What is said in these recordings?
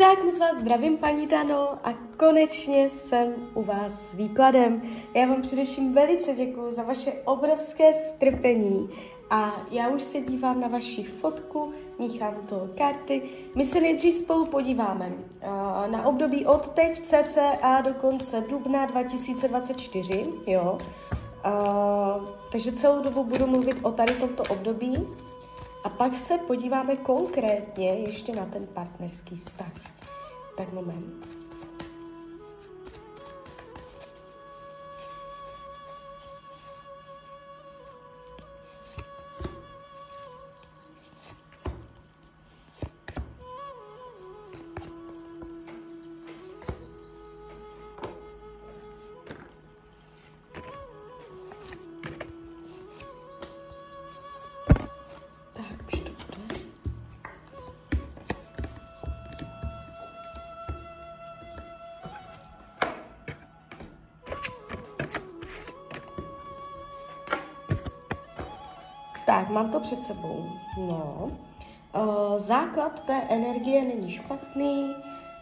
Tak moc vás zdravím, paní Dano, a konečně jsem u vás s výkladem. Já vám především velice děkuji za vaše obrovské strpení a já už se dívám na vaši fotku, míchám to karty. My se nejdřív spolu podíváme uh, na období od teď cca do konce dubna 2024, jo. Uh, takže celou dobu budu mluvit o tady tomto období a pak se podíváme konkrétně ještě na ten partnerský vztah. Tak moment. Tak, mám to před sebou. No. Uh, základ té energie není špatný.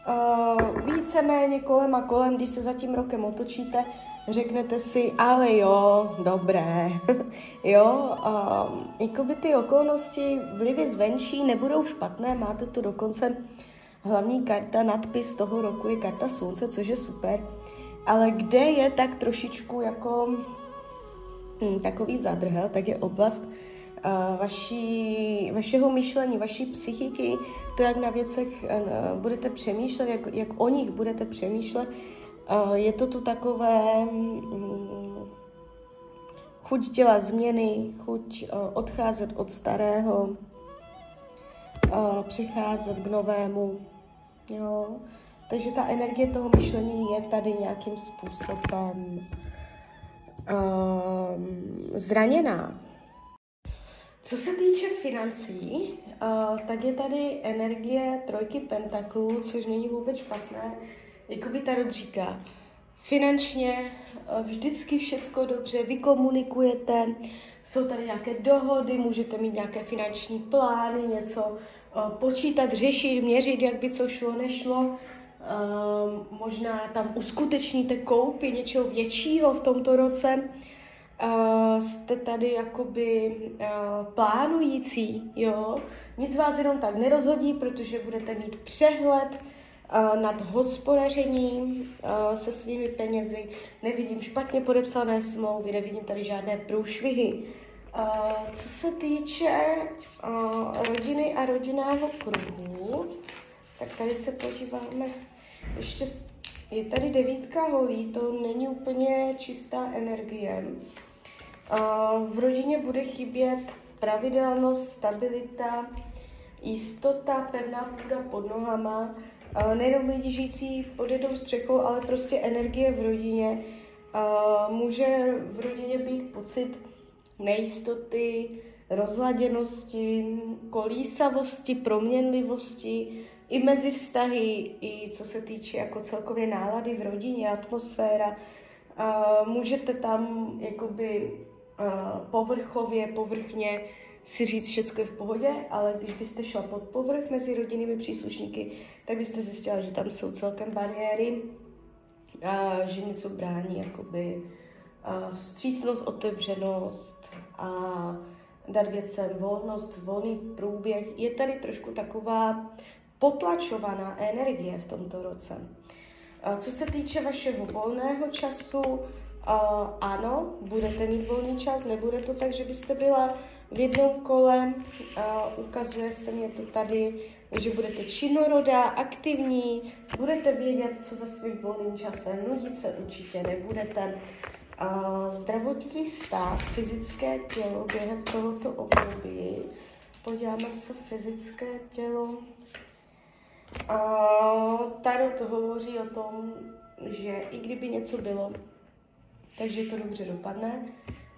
Uh, víceméně kolem a kolem, když se za tím rokem otočíte, řeknete si, ale jo, dobré. jo, uh, jakoby ty okolnosti, vlivy zvenčí nebudou špatné, máte tu dokonce hlavní karta, nadpis toho roku je karta slunce, což je super. Ale kde je tak trošičku jako hm, takový zadrhel, tak je oblast vaší, vašeho myšlení, vaší psychiky, to, jak na věcech budete přemýšlet, jak, jak o nich budete přemýšlet, je to tu takové mm, chuť dělat změny, chuť odcházet od starého, přicházet k novému. Jo? Takže ta energie toho myšlení je tady nějakým způsobem um, zraněná. Co se týče financí, uh, tak je tady energie trojky pentaklů, což není vůbec špatné. Jakoby Tarot říká, finančně uh, vždycky všecko dobře, vy komunikujete, jsou tady nějaké dohody, můžete mít nějaké finanční plány, něco uh, počítat, řešit, měřit, jak by co šlo, nešlo. Možná tam uskutečníte koupy něčeho většího v tomto roce uh, jste tady jakoby uh, plánující, jo. Nic vás jenom tak nerozhodí, protože budete mít přehled uh, nad hospodařením se svými penězi. Nevidím špatně podepsané smlouvy, nevidím tady žádné průšvihy. Co se týče rodiny a rodinného kruhu, tak tady se podíváme ještě je tady devítka holí, to není úplně čistá energie. V rodině bude chybět pravidelnost, stabilita, jistota, pevná půda pod nohama, nejenom lidi žijící pod jednou střechou, ale prostě energie v rodině. Může v rodině být pocit nejistoty, rozladěnosti, kolísavosti, proměnlivosti, i mezi vztahy, i co se týče jako celkově nálady v rodině, atmosféra. Můžete tam jakoby povrchově, povrchně si říct všechno je v pohodě, ale když byste šla pod povrch mezi rodinnými příslušníky, tak byste zjistila, že tam jsou celkem bariéry, a že něco brání, jakoby vstřícnost, otevřenost a dát věcem volnost, volný průběh. Je tady trošku taková potlačovaná energie v tomto roce. Co se týče vašeho volného času, Uh, ano, budete mít volný čas, nebude to tak, že byste byla v jednom kole. Uh, ukazuje se mě to tady, že budete činorodá, aktivní, budete vědět, co za svým volným časem, nudit se určitě nebudete. Uh, zdravotní stav, fyzické tělo během tohoto období. Podíváme se fyzické tělo. Uh, tady to hovoří o tom, že i kdyby něco bylo, takže to dobře dopadne.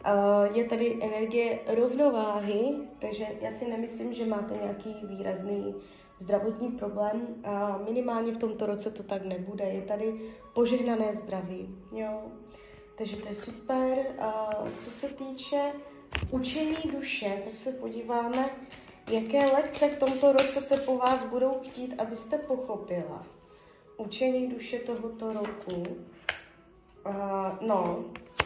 Uh, je tady energie rovnováhy, takže já si nemyslím, že máte nějaký výrazný zdravotní problém. Minimálně v tomto roce to tak nebude. Je tady požehnané zdraví. Jo? Takže to je super. A co se týče učení duše, tak se podíváme Jaké lekce v tomto roce se po vás budou chtít, abyste pochopila? Učení duše tohoto roku. Uh, no,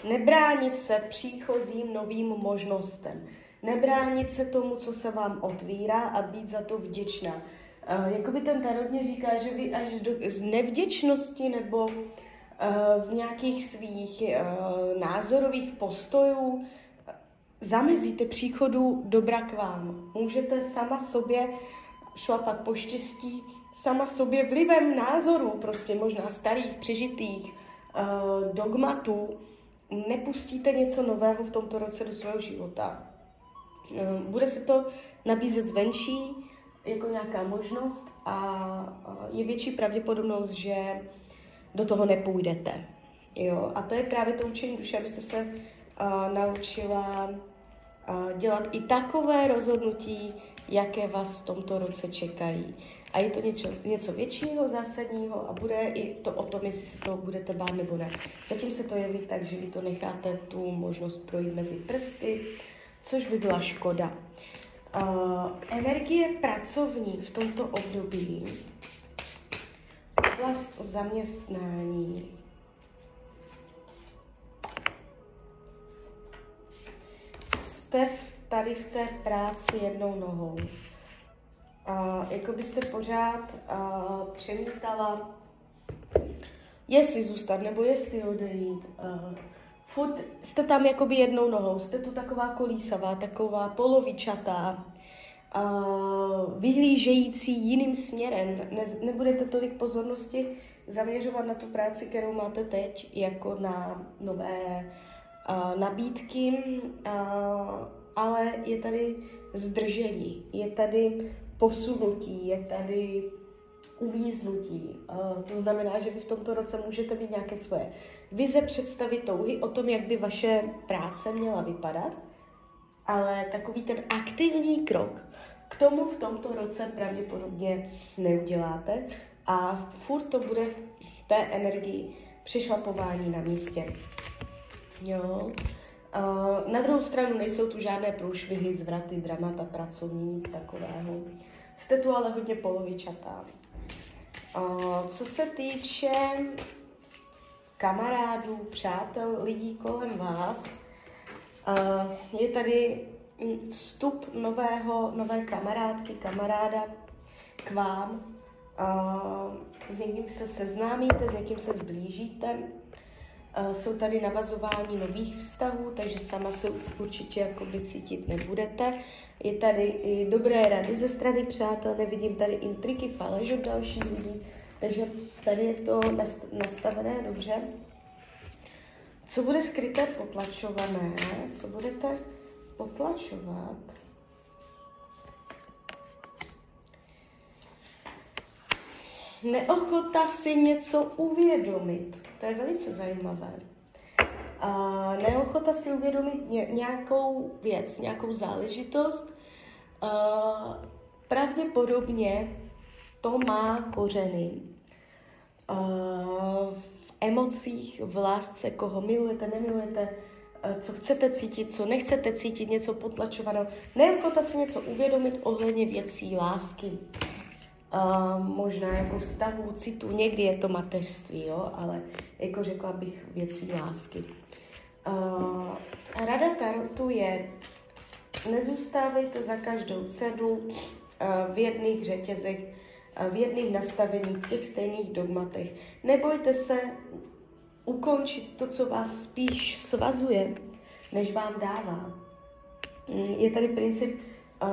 nebránit se příchozím novým možnostem. Nebránit se tomu, co se vám otvírá a být za to vděčná. Uh, jakoby ten tarotně říká, že vy až do, z nevděčnosti nebo uh, z nějakých svých uh, názorových postojů zamezíte příchodu dobra k vám. Můžete sama sobě šlapat po štěstí, sama sobě vlivem názorů, prostě možná starých, přežitých, uh, dogmatů, nepustíte něco nového v tomto roce do svého života. Uh, bude se to nabízet zvenčí jako nějaká možnost a uh, je větší pravděpodobnost, že do toho nepůjdete. Jo? A to je právě to učení duše, abyste se uh, naučila dělat i takové rozhodnutí, jaké vás v tomto roce čekají. A je to něco, něco většího, zásadního a bude i to o tom, jestli se toho budete bát nebo ne. Zatím se to jeví tak, že vy to necháte tu možnost projít mezi prsty, což by byla škoda. Uh, energie pracovní v tomto období, oblast zaměstnání, jste tady v té práci jednou nohou. A jako byste pořád a, přemítala, jestli zůstat nebo jestli odejít. A, furt jste tam jakoby jednou nohou, jste tu taková kolísavá, taková polovičatá, a, vyhlížející jiným směrem. Ne, nebudete tolik pozornosti zaměřovat na tu práci, kterou máte teď, jako na nové uh, nabídky, uh, ale je tady zdržení, je tady posunutí, je tady uvíznutí. To znamená, že vy v tomto roce můžete mít nějaké svoje vize, představy, touhy o tom, jak by vaše práce měla vypadat, ale takový ten aktivní krok k tomu v tomto roce pravděpodobně neuděláte a furt to bude v té energii přešlapování na místě. Jo. Uh, na druhou stranu nejsou tu žádné průšvihy, zvraty, dramata, pracovní, nic takového. Jste tu ale hodně polovičatá. Uh, co se týče kamarádů, přátel, lidí kolem vás, uh, je tady vstup nového, nové kamarádky, kamaráda k vám. S někým se seznámíte, s někým se zblížíte, jsou tady navazování nových vztahů, takže sama se určitě jakoby cítit nebudete. Je tady i dobré rady ze strany přátel, nevidím tady intriky, faleš od dalších lidí, takže tady je to nastavené dobře. Co bude skryté potlačované? Co budete potlačovat? Neochota si něco uvědomit. To je velice zajímavé. A neochota si uvědomit ně, nějakou věc, nějakou záležitost, a pravděpodobně to má kořeny a v emocích, v lásce, koho milujete, nemilujete, co chcete cítit, co nechcete cítit, něco potlačovaného. Neochota si něco uvědomit ohledně věcí lásky, Možná jako vztahu, citu, někdy je to mateřství, jo, ale jako řekla bych věcí lásky. Uh, rada Tarotu je, nezůstávejte za každou cenu uh, v jedných řetězech, uh, v jedných nastaveních, v těch stejných dogmatech. Nebojte se ukončit to, co vás spíš svazuje, než vám dává. Je tady princip uh,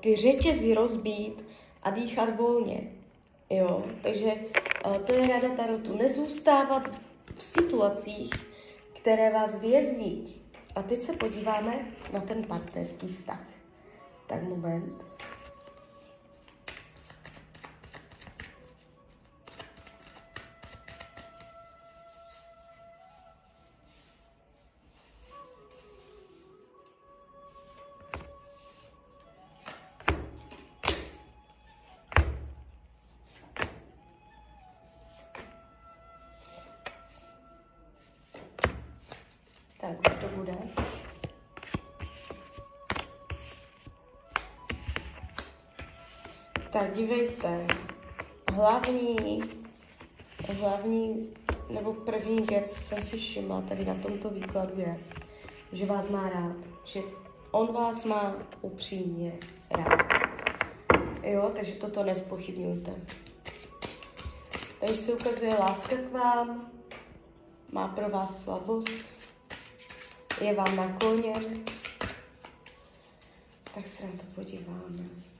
ty řetězy rozbít, a dýchat volně. Jo, takže uh, to je rada Tarotu. Nezůstávat v situacích, které vás vězní. A teď se podíváme na ten partnerský vztah. Tak moment. Dívejte, hlavní, hlavní nebo první věc, co jsem si všimla tady na tomto výkladu je, že vás má rád, že on vás má upřímně rád. Jo, takže toto nespochybňujte. Tady se ukazuje láska k vám, má pro vás slabost, je vám nakloněn. Tak se na to podíváme.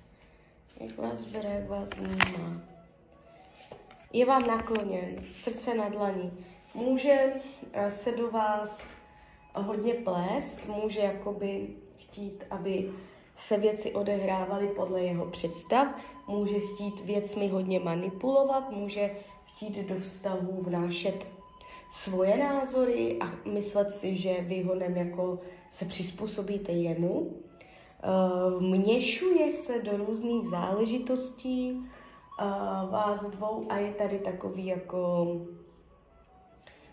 Jak vás bere, jak vás vnímá. Je vám nakloněn, srdce na dlaní. Může eh, se do vás hodně plést, může jakoby chtít, aby se věci odehrávaly podle jeho představ, může chtít věcmi hodně manipulovat, může chtít do vztahu vnášet svoje názory a myslet si, že vy ho jako se přizpůsobíte jemu. Uh, měšuje se do různých záležitostí uh, vás dvou a je tady takový jako,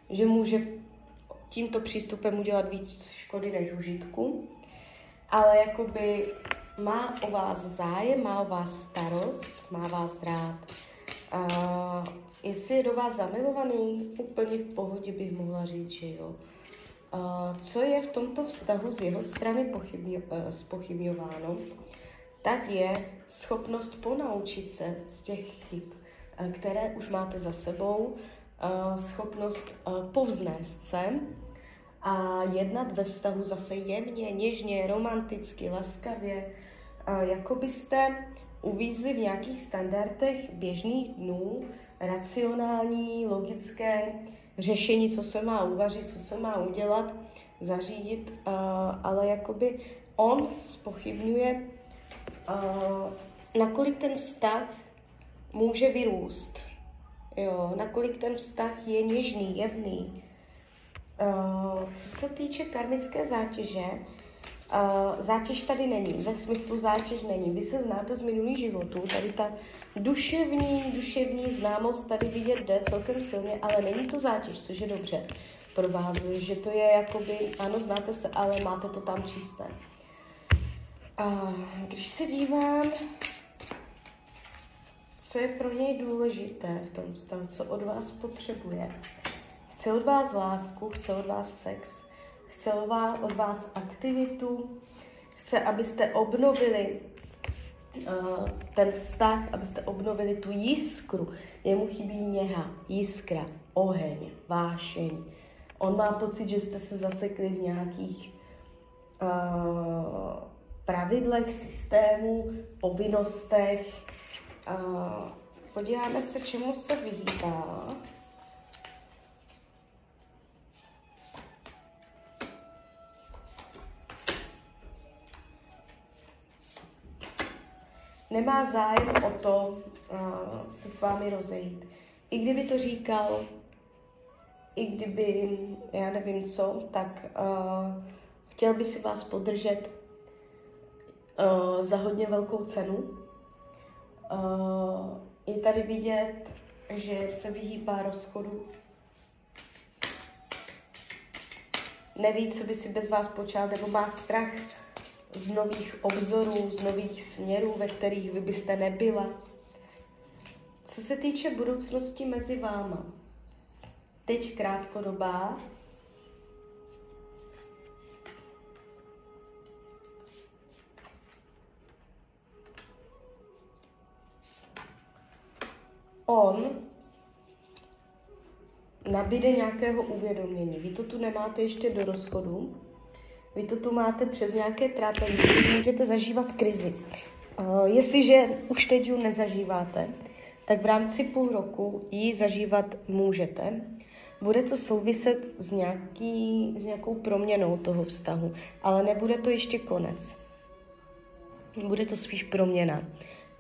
že může tímto přístupem udělat víc škody než užitku, ale jakoby má o vás zájem, má o vás starost, má vás rád. Uh, jestli je do vás zamilovaný, úplně v pohodě bych mohla říct, že jo. Co je v tomto vztahu z jeho strany pochybňo, spochybňováno, tak je schopnost ponaučit se z těch chyb, uh, které už máte za sebou, uh, schopnost povznést se a jednat ve vztahu zase jemně, něžně, romanticky, laskavě, jako byste uvízli v nějakých standardech běžných dnů, racionální, logické řešení, co se má uvařit, co se má udělat, zařídit, ale jakoby on spochybňuje, nakolik ten vztah může vyrůst, jo, nakolik ten vztah je něžný, jemný. Co se týče karmické zátěže, Uh, zátěž tady není, ve smyslu zátěž není. Vy se znáte z minulých životů, tady ta duševní, duševní známost tady vidět jde celkem silně, ale není to zátěž, což je dobře pro vás, že to je jakoby, ano, znáte se, ale máte to tam čisté. A když se dívám, co je pro něj důležité v tom stavu, co od vás potřebuje. Chce od vás lásku, chce od vás sex, chce od vás aktivitu, chce, abyste obnovili uh, ten vztah, abyste obnovili tu jiskru. Jemu chybí něha, jiskra, oheň, vášeň. On má pocit, že jste se zasekli v nějakých uh, pravidlech, systému, povinnostech. Uh, podíváme se, čemu se vyhýbá. Nemá zájem o to uh, se s vámi rozejít. I kdyby to říkal, i kdyby, já nevím co, tak uh, chtěl by si vás podržet uh, za hodně velkou cenu. Uh, je tady vidět, že se vyhýbá rozchodu. Neví, co by si bez vás počal, nebo má strach z nových obzorů, z nových směrů, ve kterých vy byste nebyla. Co se týče budoucnosti mezi váma, teď krátkodobá, on nabíde nějakého uvědomění. Vy to tu nemáte ještě do rozchodu, vy to tu máte přes nějaké trápení, můžete zažívat krizi. Uh, jestliže už teď ji nezažíváte, tak v rámci půl roku ji zažívat můžete. Bude to souviset s, nějaký, s nějakou proměnou toho vztahu, ale nebude to ještě konec. Bude to spíš proměna.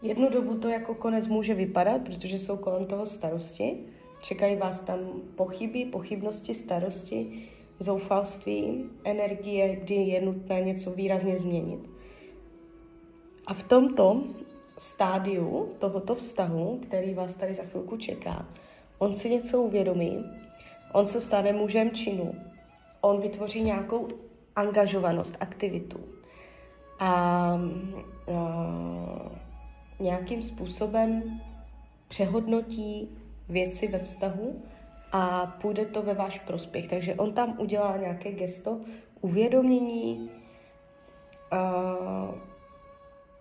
Jednu dobu to jako konec může vypadat, protože jsou kolem toho starosti. Čekají vás tam pochyby, pochybnosti, starosti zoufalství, energie, kdy je nutné něco výrazně změnit. A v tomto stádiu tohoto vztahu, který vás tady za chvilku čeká, on si něco uvědomí, on se stane mužem činu, on vytvoří nějakou angažovanost, aktivitu. A, a nějakým způsobem přehodnotí věci ve vztahu a půjde to ve váš prospěch. Takže on tam udělá nějaké gesto uvědomění.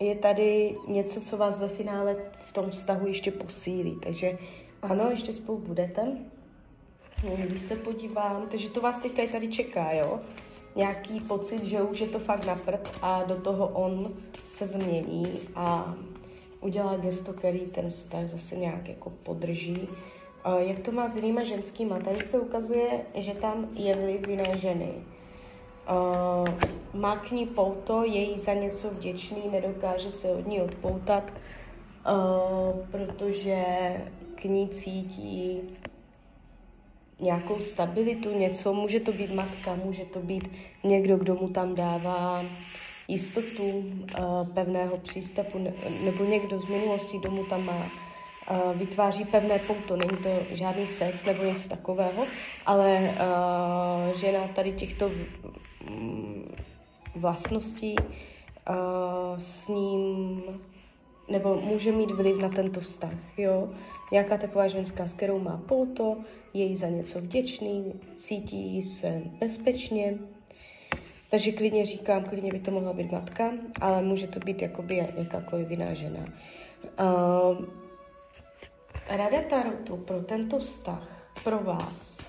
Je tady něco, co vás ve finále v tom vztahu ještě posílí. Takže ano, ještě spolu budete. Když se podívám, takže to vás teďka i tady čeká, jo? Nějaký pocit, že už je to fakt na prd a do toho on se změní a udělá gesto, který ten vztah zase nějak jako podrží. Jak to má s jinýma ženskýma? Tady se ukazuje, že tam je vliv jiné ženy. Má k ní pouto, je jí za něco vděčný, nedokáže se od ní odpoutat, protože k ní cítí nějakou stabilitu, něco, může to být matka, může to být někdo, kdo mu tam dává jistotu pevného přístavu, ne, nebo někdo z minulosti, kdo mu tam má, vytváří pevné pouto. Není to žádný sex nebo něco takového, ale žena tady těchto vlastností uh, s ním nebo může mít vliv na tento vztah, jo. Nějaká taková ženská, s kterou má pouto, je jí za něco vděčný, cítí se bezpečně, takže klidně říkám, klidně by to mohla být matka, ale může to být jakoby jakákoliv jiná žena. Uh, rada Tarotu pro tento vztah, pro vás,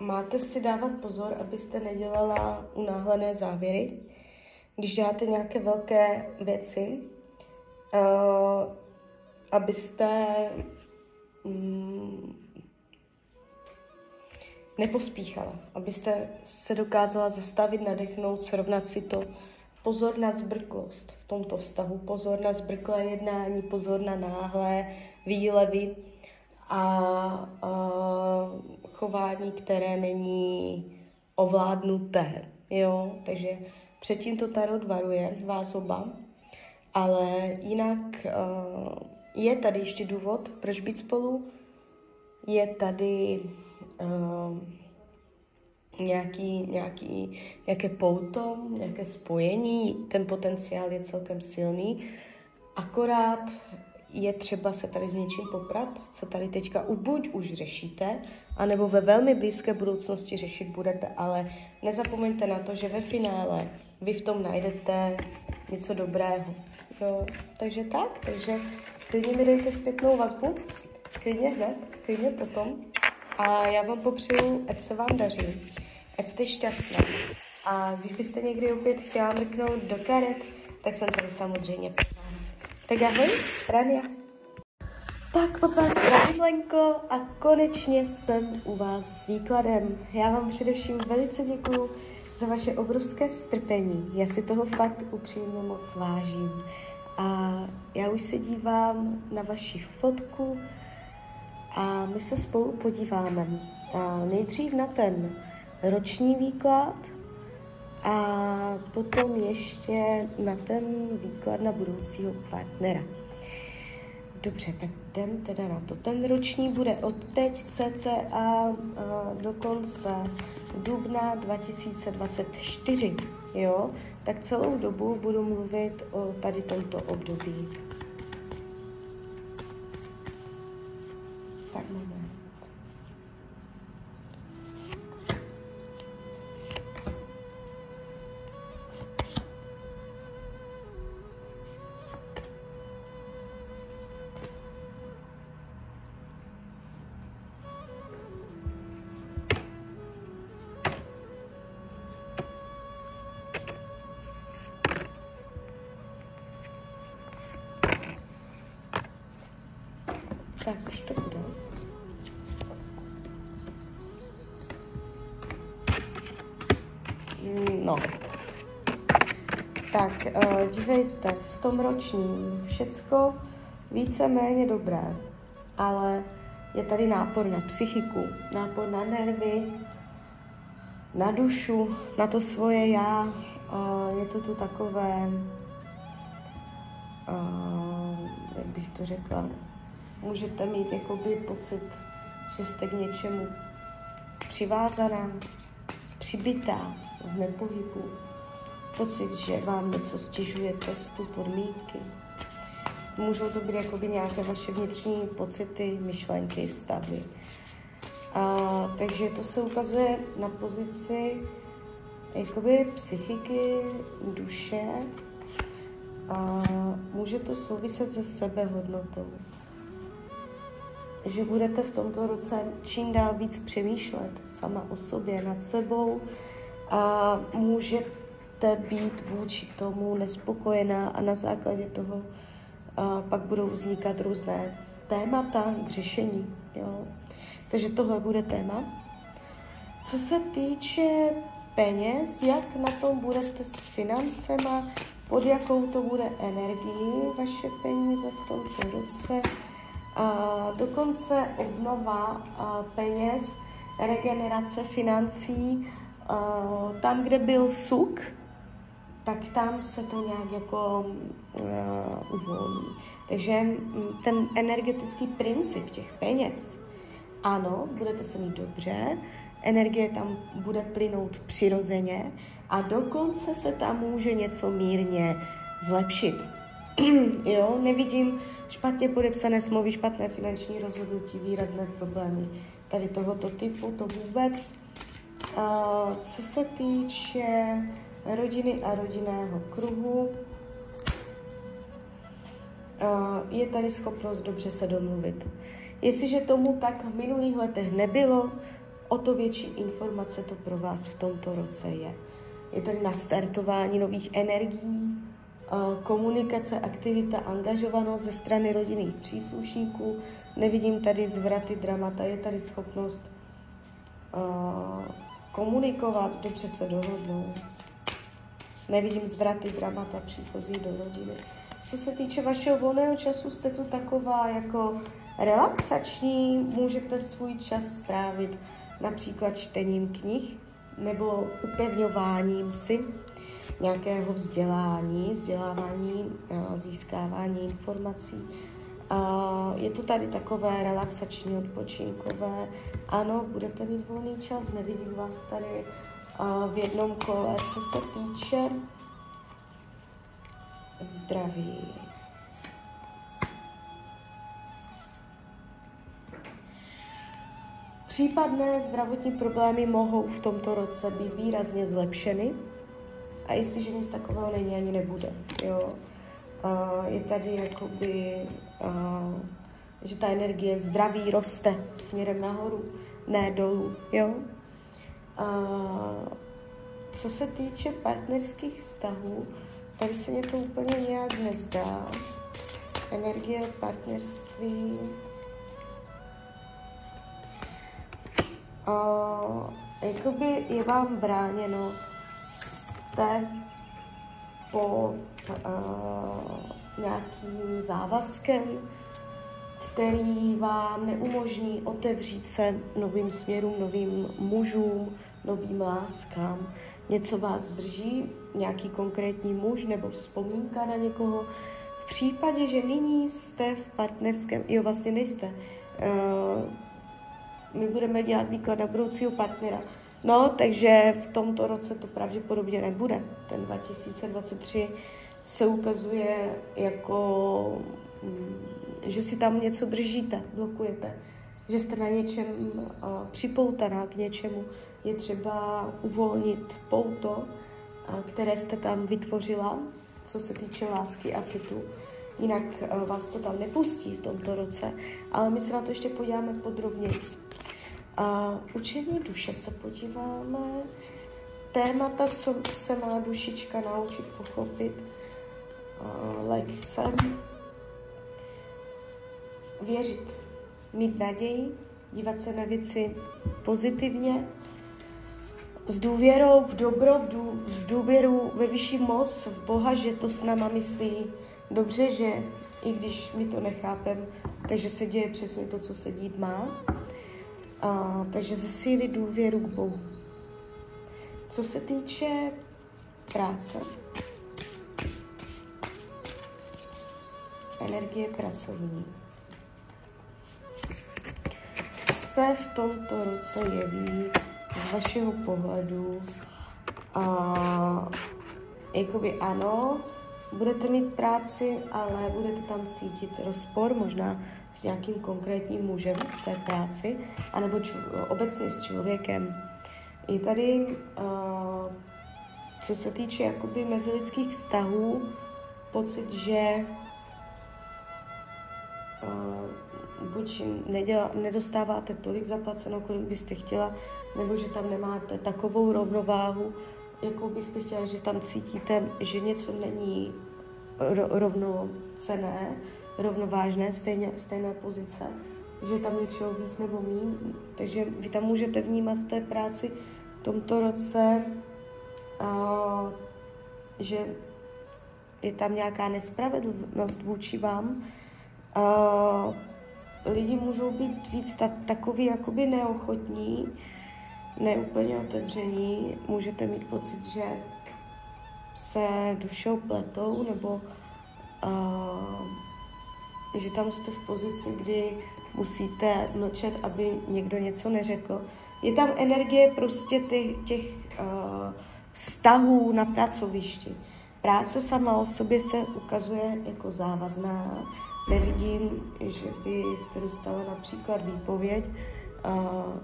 máte si dávat pozor, abyste nedělala unáhlené závěry. Když děláte nějaké velké věci, uh, abyste mm, nepospíchala, abyste se dokázala zastavit, nadechnout, srovnat si to. Pozor na zbrklost v tomto vztahu, pozor na zbrklé jednání, pozor na náhlé výlevy a, a chování, které není ovládnuté. Jo? Takže předtím to tarot varuje vás oba, ale jinak uh, je tady ještě důvod, proč být spolu. Je tady nějaký, nějaký, nějaké pouto, nějaké spojení, ten potenciál je celkem silný. Akorát je třeba se tady s něčím poprat, co tady teďka buď už řešíte, anebo ve velmi blízké budoucnosti řešit budete, ale nezapomeňte na to, že ve finále vy v tom najdete něco dobrého. Jo, takže tak, takže klidně mi dejte zpětnou vazbu, klidně hned, klidně potom. A já vám popřeju, ať se vám daří, ať jste šťastná. A když byste někdy opět chtěla mrknout do karet, tak jsem tady samozřejmě pro vás. Tak ahoj, Rania. Tak moc vás zdravím, Lenko, a konečně jsem u vás s výkladem. Já vám především velice děkuju za vaše obrovské strpení. Já si toho fakt upřímně moc vážím. A já už se dívám na vaši fotku a my se spolu podíváme. Nejdřív na ten roční výklad a potom ještě na ten výklad na budoucího partnera. Dobře, tak jdem teda na to. Ten roční bude od teď cca do konce dubna 2024, jo? Tak celou dobu budu mluvit o tady tomto období. Dívejte, v tom ročním všecko více-méně dobré, ale je tady nápor na psychiku, nápor na nervy, na dušu, na to svoje já. Je to tu takové, jak bych to řekla, můžete mít jakoby pocit, že jste k něčemu přivázaná, přibytá v nepohybu, pocit, že vám něco stěžuje cestu, podmínky. Můžou to být jakoby nějaké vaše vnitřní pocity, myšlenky, stavy. A, takže to se ukazuje na pozici jakoby psychiky, duše a může to souviset se sebehodnotou. Že budete v tomto roce čím dál víc přemýšlet sama o sobě, nad sebou a můžete být vůči tomu nespokojená a na základě toho a pak budou vznikat různé témata k řešení. Jo. Takže tohle bude téma. Co se týče peněz, jak na tom budete s financema, pod jakou to bude energii vaše peníze v tomto roce, a dokonce obnova peněz, regenerace financí, tam, kde byl suk, tak tam se to nějak jako uh, uvolní. Takže ten energetický princip těch peněz, ano, budete se mít dobře, energie tam bude plynout přirozeně a dokonce se tam může něco mírně zlepšit. jo, nevidím špatně podepsané smlouvy, špatné finanční rozhodnutí, výrazné problémy tady tohoto typu, to vůbec. Uh, co se týče rodiny a rodinného kruhu, uh, je tady schopnost dobře se domluvit. Jestliže tomu tak v minulých letech nebylo, o to větší informace to pro vás v tomto roce je. Je tady nastartování nových energií, komunikace, aktivita, angažovanost ze strany rodinných příslušníků. Nevidím tady zvraty, dramata, je tady schopnost komunikovat, dobře se dohodnout. Nevidím zvraty, dramata příchozí do rodiny. Co se týče vašeho volného času, jste tu taková jako relaxační, můžete svůj čas strávit například čtením knih nebo upevňováním si nějakého vzdělání, vzdělávání, získávání informací. Je to tady takové relaxační, odpočinkové. Ano, budete mít volný čas, nevidím vás tady v jednom kole. Co se týče zdraví, Případné zdravotní problémy mohou v tomto roce být výrazně zlepšeny a jestliže nic takového není, ani nebude. Jo? Je tady jakoby, že ta energie zdraví roste směrem nahoru, ne dolů. Jo? Co se týče partnerských vztahů, tady se mě to úplně nějak nezdá. Energie partnerství uh, jakoby je vám bráněno, jste pod uh, nějakým závazkem, který vám neumožní otevřít se novým směrům, novým mužům, novým láskám. Něco vás drží, nějaký konkrétní muž nebo vzpomínka na někoho. V případě, že nyní jste v partnerském, jo, vlastně nejste, uh, my budeme dělat výklad na budoucího partnera. No, takže v tomto roce to pravděpodobně nebude. Ten 2023 se ukazuje jako, mm, že si tam něco držíte, blokujete, že jste na něčem uh, připoutaná k něčemu. Je třeba uvolnit pouto, uh, které jste tam vytvořila, co se týče lásky a citu. Jinak uh, vás to tam nepustí v tomto roce, ale my se na to ještě podíváme podrobněji. A učení duše se podíváme. Témata, co se má dušička naučit pochopit. A lekce. Věřit, mít naději, dívat se na věci pozitivně, s důvěrou v dobro, v, dů, v důvěru ve vyšší moc, v Boha, že to s náma myslí dobře, že i když my to nechápem, takže se děje přesně to, co se dít má. A, takže zesílit důvěru k Bohu. Co se týče práce, energie pracovní, se v tomto roce jeví z vašeho pohledu? Uh, jakoby ano, budete mít práci, ale budete tam cítit rozpor, možná s nějakým konkrétním mužem v té práci, anebo č- obecně s člověkem. Je tady, uh, co se týče jakoby mezilidských vztahů, pocit, že uh, buď neděla, nedostáváte tolik zaplaceno, kolik byste chtěla, nebo že tam nemáte takovou rovnováhu, jakou byste chtěla, že tam cítíte, že něco není ro- rovnocené, rovnovážné, stejně, stejné pozice, že tam něčeho víc nebo míň. Takže vy tam můžete vnímat té práci v tomto roce, uh, že je tam nějaká nespravedlnost vůči vám. Uh, lidi můžou být víc ta, takový jakoby neochotní, neúplně otevření. Můžete mít pocit, že se všeho pletou, nebo uh, že tam jste v pozici, kdy musíte mlčet, aby někdo něco neřekl. Je tam energie prostě těch, těch uh, vztahů na pracovišti. Práce sama o sobě se ukazuje jako závazná. Nevidím, že byste dostala například výpověď.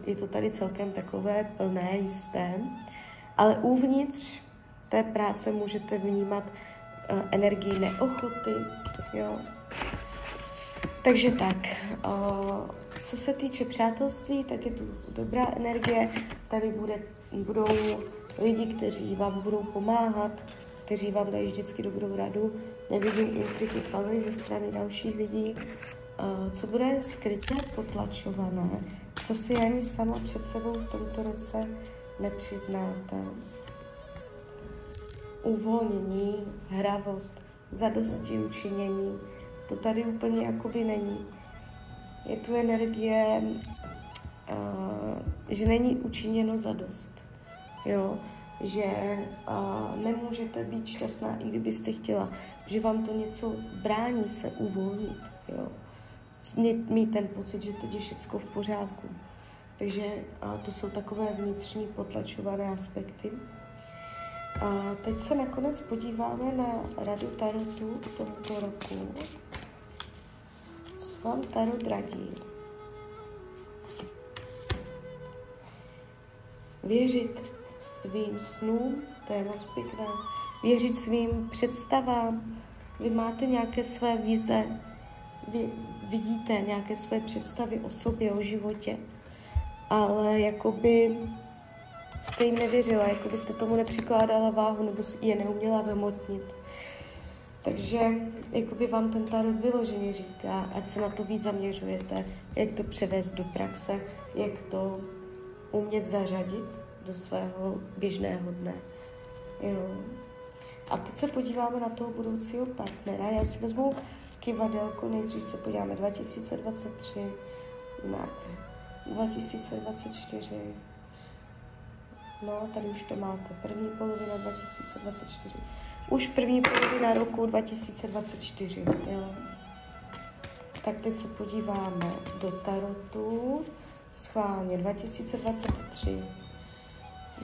Je to tady celkem takové plné, jisté. Ale uvnitř té práce můžete vnímat uh, energii neochoty. Jo. Takže tak, uh, co se týče přátelství, tak je tu dobrá energie. Tady bude, budou lidi, kteří vám budou pomáhat, kteří vám dají vždycky dobrou radu. Nevidím intriky faly ze strany dalších lidí. Co bude skrytě potlačované, co si ani sama před sebou v tomto roce nepřiznáte. Uvolnění, hravost, zadosti učinění, to tady úplně jakoby není. Je tu energie, že není učiněno zadost. Jo? Že uh, nemůžete být šťastná, i kdybyste chtěla. Že vám to něco brání se uvolnit. Jo? Mít, mít ten pocit, že teď je všechno v pořádku. Takže uh, to jsou takové vnitřní potlačované aspekty. A teď se nakonec podíváme na radu Tarotu tomuto roku. Co vám Tarot radí? Věřit svým snům, to je moc pěkné. Věřit svým představám. Vy máte nějaké své vize, vy vidíte nějaké své představy o sobě, o životě, ale jakoby jste jim nevěřila, jako byste tomu nepřikládala váhu nebo je neuměla zamotnit. Takže jakoby vám ten tarot vyloženě říká, ať se na to víc zaměřujete, jak to převést do praxe, jak to umět zařadit do svého běžného dne. Jo. A teď se podíváme na toho budoucího partnera. Já si vezmu kivadelko, nejdřív se podíváme 2023 na 2024. No, tady už to máte. První polovina 2024. Už první polovina roku 2024, jo. Tak teď se podíváme do Tarotu. Schválně 2023.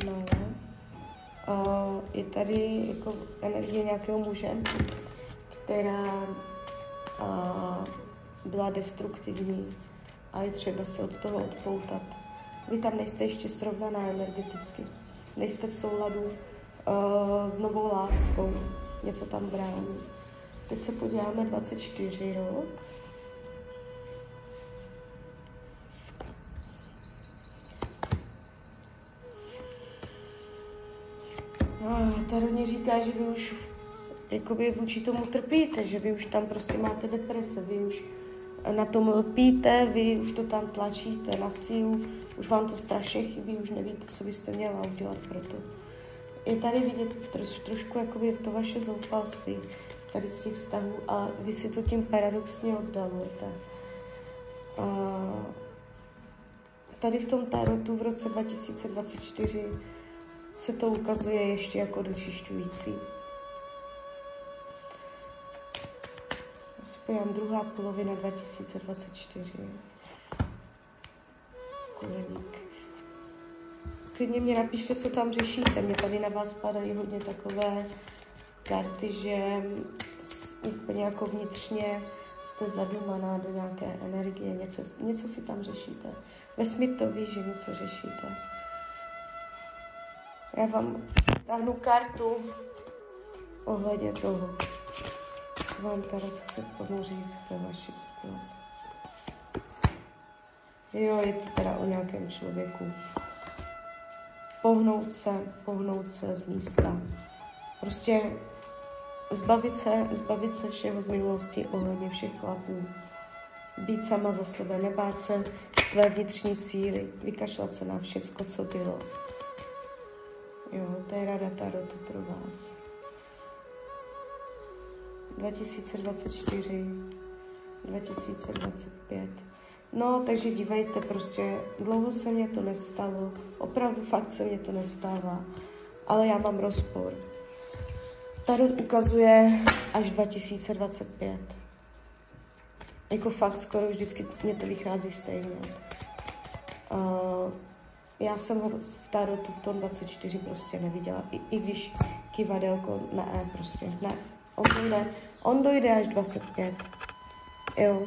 No. Uh, je tady jako energie nějakého muže, která uh, byla destruktivní a je třeba se od toho odpoutat. Vy tam nejste ještě srovnaná energeticky. Nejste v souladu uh, s novou láskou. Něco tam brání. Teď se podíváme 24 rok. Ta rovně říká, že vy už jakoby vůči tomu trpíte, že vy už tam prostě máte deprese, vy už na tom lpíte, vy už to tam tlačíte na sílu, už vám to strašně chybí, už nevíte, co byste měla udělat pro to. Je tady vidět troš, trošku jakoby to vaše zoufalství tady z těch vztahů a vy si to tím paradoxně oddalujete. Uh, tady v tom tarotu v roce 2024 se to ukazuje ještě jako dočišťující. Spojám druhá polovina 2024. Koleník. Klidně mě napište, co tam řešíte. Mě tady na vás padají hodně takové karty, že úplně jako vnitřně jste zadumaná do nějaké energie, něco, něco si tam řešíte. Vesmír to ví, že něco řešíte. Já vám tahnu kartu ohledně toho, co vám tady chce k v té vaší situaci. Jo, je to teda o nějakém člověku. Pohnout se, pohnout se z místa. Prostě zbavit se, zbavit se všeho z minulosti ohledně všech chlapů. Být sama za sebe, nebát se své vnitřní síly, vykašlat se na všecko, co bylo. Jo, to je rada Tarotu pro vás. 2024, 2025. No, takže dívejte, prostě dlouho se mě to nestalo, opravdu fakt se mě to nestává, ale já mám rozpor. Tarot ukazuje až 2025. Jako fakt skoro vždycky mě to vychází stejně. Uh, já jsem ho v Tarotu v tom 24 prostě neviděla, i, i když kivadelko ne, prostě ne. On dojde, on dojde až 25. Jo.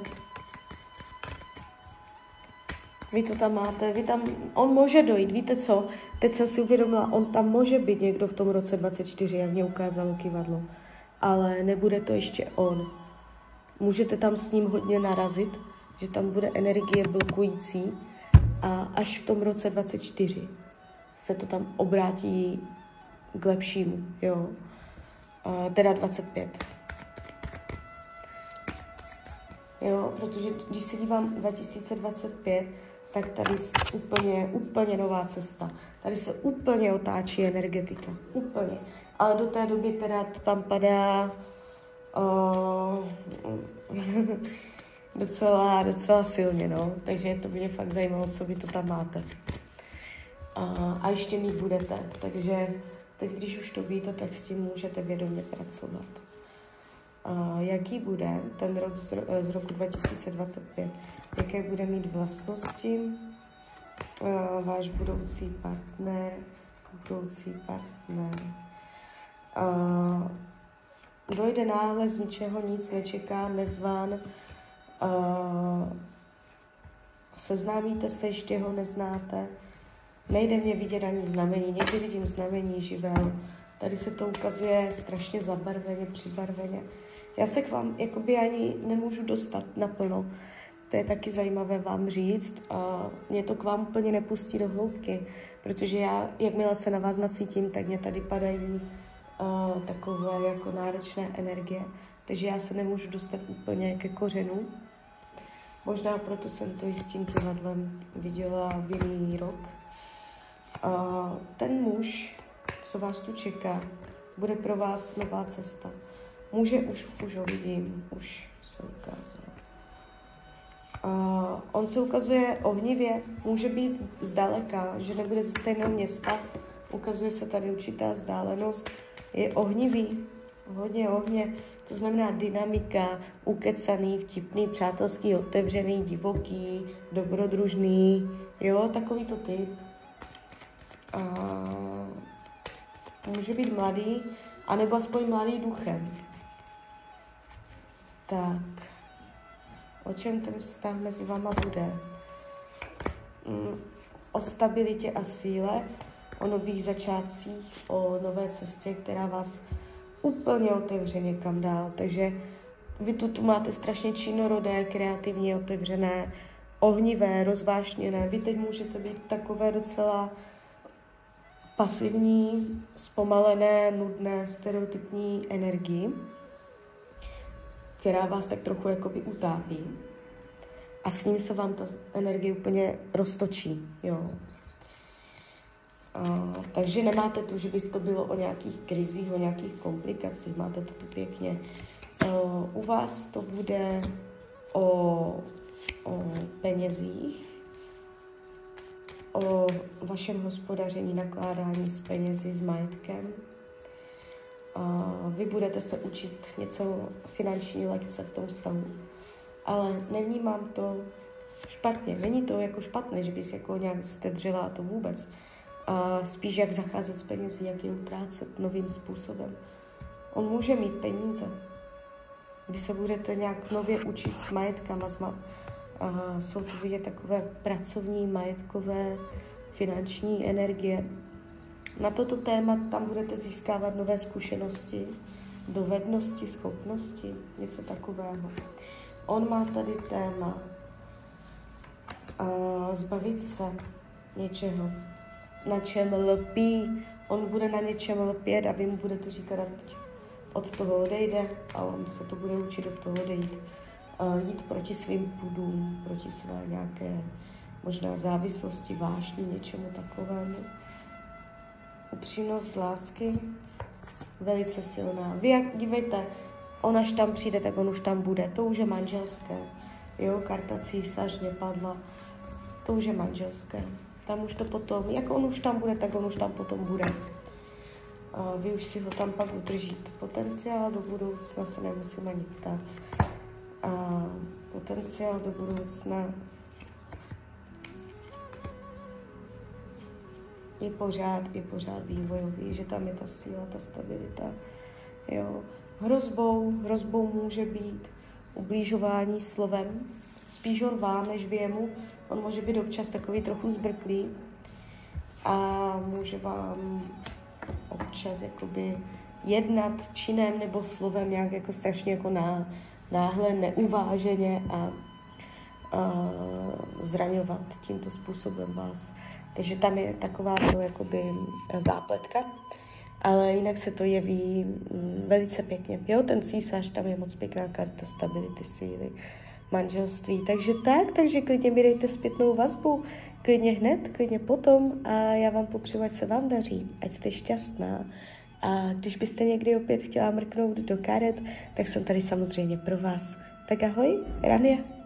Vy to tam máte, vy tam, on může dojít, víte co? Teď jsem si uvědomila, on tam může být někdo v tom roce 24, jak mě ukázalo kivadlo, ale nebude to ještě on. Můžete tam s ním hodně narazit, že tam bude energie blokující a až v tom roce 24 se to tam obrátí k lepšímu, jo. Uh, teda 25. Jo, protože když se dívám 2025, tak tady úplně, úplně nová cesta. Tady se úplně otáčí energetika. Úplně. Ale do té doby teda to tam padá uh, docela, docela silně, no. Takže to mě fakt zajímalo, co vy to tam máte. Uh, a ještě mít budete. Takže teď, když už to víte, tak s tím můžete vědomě pracovat. Uh, jaký bude ten rok z, z roku 2025? jaké bude mít vlastnosti uh, váš budoucí partner, budoucí partner. Uh, dojde náhle z ničeho, nic nečeká, nezván, uh, seznámíte se, ještě ho neznáte, nejde mě vidět ani znamení, někdy vidím znamení živel, tady se to ukazuje strašně zabarveně, přibarveně. Já se k vám jakoby ani nemůžu dostat naplno, to je taky zajímavé vám říct. A mě to k vám úplně nepustí do hloubky, protože já, jakmile se na vás nacítím, tak mě tady padají uh, takové jako náročné energie. Takže já se nemůžu dostat úplně ke kořenu. Možná proto jsem to i s tím kivadlem viděla jiný rok. Uh, ten muž, co vás tu čeká, bude pro vás nová cesta. Může už, už ho vidím, už se ukázal. Uh, on se ukazuje ohnivě, může být zdaleka, že nebude ze stejného města, ukazuje se tady určitá vzdálenost, je ohnivý, hodně ohně, to znamená dynamika, ukecaný, vtipný, přátelský, otevřený, divoký, dobrodružný, jo, takový to typ. Uh, může být mladý, anebo aspoň mladý duchem. Tak o čem ten vztah mezi váma bude. Mm, o stabilitě a síle, o nových začátcích, o nové cestě, která vás úplně otevře někam dál. Takže vy tu, tu máte strašně činorodé, kreativně otevřené, ohnivé, rozvášněné. Vy teď můžete být takové docela pasivní, zpomalené, nudné, stereotypní energii která vás tak trochu jakoby utápí. A s ním se vám ta energie úplně roztočí, jo. A, takže nemáte tu, že by to bylo o nějakých krizích, o nějakých komplikacích, máte to tu pěkně. A, u vás to bude o, o penězích, o vašem hospodaření, nakládání s penězi, s majetkem, vy budete se učit něco finanční lekce v tom stavu. Ale nevnímám to špatně. Není to jako špatné, že bys jako nějak stedřila a to vůbec. A spíš jak zacházet s penězi, jak je utrácet novým způsobem. On může mít peníze. Vy se budete nějak nově učit s majetkama. S ma- a jsou to vidět takové pracovní, majetkové, finanční energie. Na toto téma tam budete získávat nové zkušenosti, dovednosti, schopnosti, něco takového. On má tady téma zbavit se něčeho, na čem lpí. On bude na něčem lpět a vy mu budete říkat, od toho odejde a on se to bude učit od toho odejít. Uh, jít proti svým pudům, proti své nějaké možná závislosti, vášní, něčemu takovému. Upřímnost lásky, velice silná. Vy jak, dívejte, on až tam přijde, tak on už tam bude. To už je manželské. Jo, karta císař padla. To už je manželské. Tam už to potom, jak on už tam bude, tak on už tam potom bude. A vy už si ho tam pak udržíte. Potenciál do budoucna se nemusím ani ptát. A potenciál do budoucna je pořád, je pořád vývojový, že tam je ta síla, ta stabilita. Jo. Hrozbou, hrozbou může být ublížování slovem, spíš on vám, než vy jemu. On může být občas takový trochu zbrklý a může vám občas jakoby jednat činem nebo slovem nějak jako strašně jako ná, náhle, neuváženě a, a zraňovat tímto způsobem vás. Takže tam je taková to jakoby zápletka, ale jinak se to jeví mm, velice pěkně. Jo, ten císař, tam je moc pěkná karta stability, síly, manželství. Takže tak, takže klidně mi dejte zpětnou vazbu, klidně hned, klidně potom a já vám popřeju, ať se vám daří, ať jste šťastná. A když byste někdy opět chtěla mrknout do karet, tak jsem tady samozřejmě pro vás. Tak ahoj, Rania.